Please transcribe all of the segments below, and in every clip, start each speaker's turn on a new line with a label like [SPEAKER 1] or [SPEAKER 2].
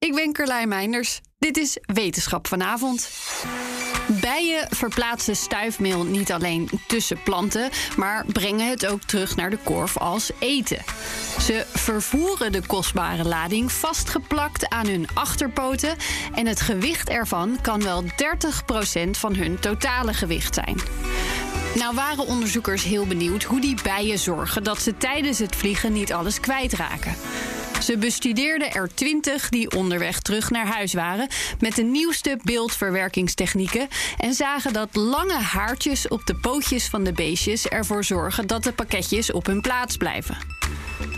[SPEAKER 1] Ik ben Carlijn Meinders. Dit is Wetenschap vanavond. Bijen verplaatsen stuifmeel niet alleen tussen planten, maar brengen het ook terug naar de korf als eten. Ze vervoeren de kostbare lading vastgeplakt aan hun achterpoten en het gewicht ervan kan wel 30% van hun totale gewicht zijn. Nou waren onderzoekers heel benieuwd hoe die bijen zorgen dat ze tijdens het vliegen niet alles kwijtraken. Ze bestudeerden er twintig die onderweg terug naar huis waren met de nieuwste beeldverwerkingstechnieken en zagen dat lange haartjes op de pootjes van de beestjes ervoor zorgen dat de pakketjes op hun plaats blijven.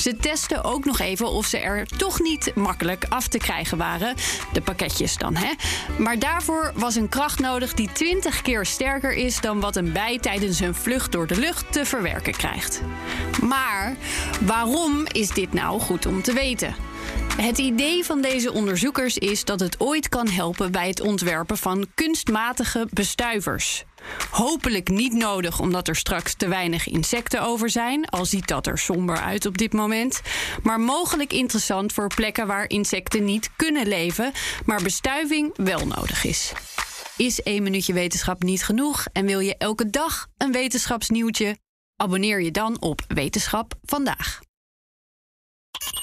[SPEAKER 1] Ze testen ook nog even of ze er toch niet makkelijk af te krijgen waren. De pakketjes dan, hè? Maar daarvoor was een kracht nodig die 20 keer sterker is dan wat een bij tijdens een vlucht door de lucht te verwerken krijgt. Maar waarom is dit nou goed om te weten? Het idee van deze onderzoekers is dat het ooit kan helpen bij het ontwerpen van kunstmatige bestuivers. Hopelijk niet nodig omdat er straks te weinig insecten over zijn, al ziet dat er somber uit op dit moment. Maar mogelijk interessant voor plekken waar insecten niet kunnen leven, maar bestuiving wel nodig is. Is één minuutje wetenschap niet genoeg en wil je elke dag een wetenschapsnieuwtje? Abonneer je dan op Wetenschap vandaag.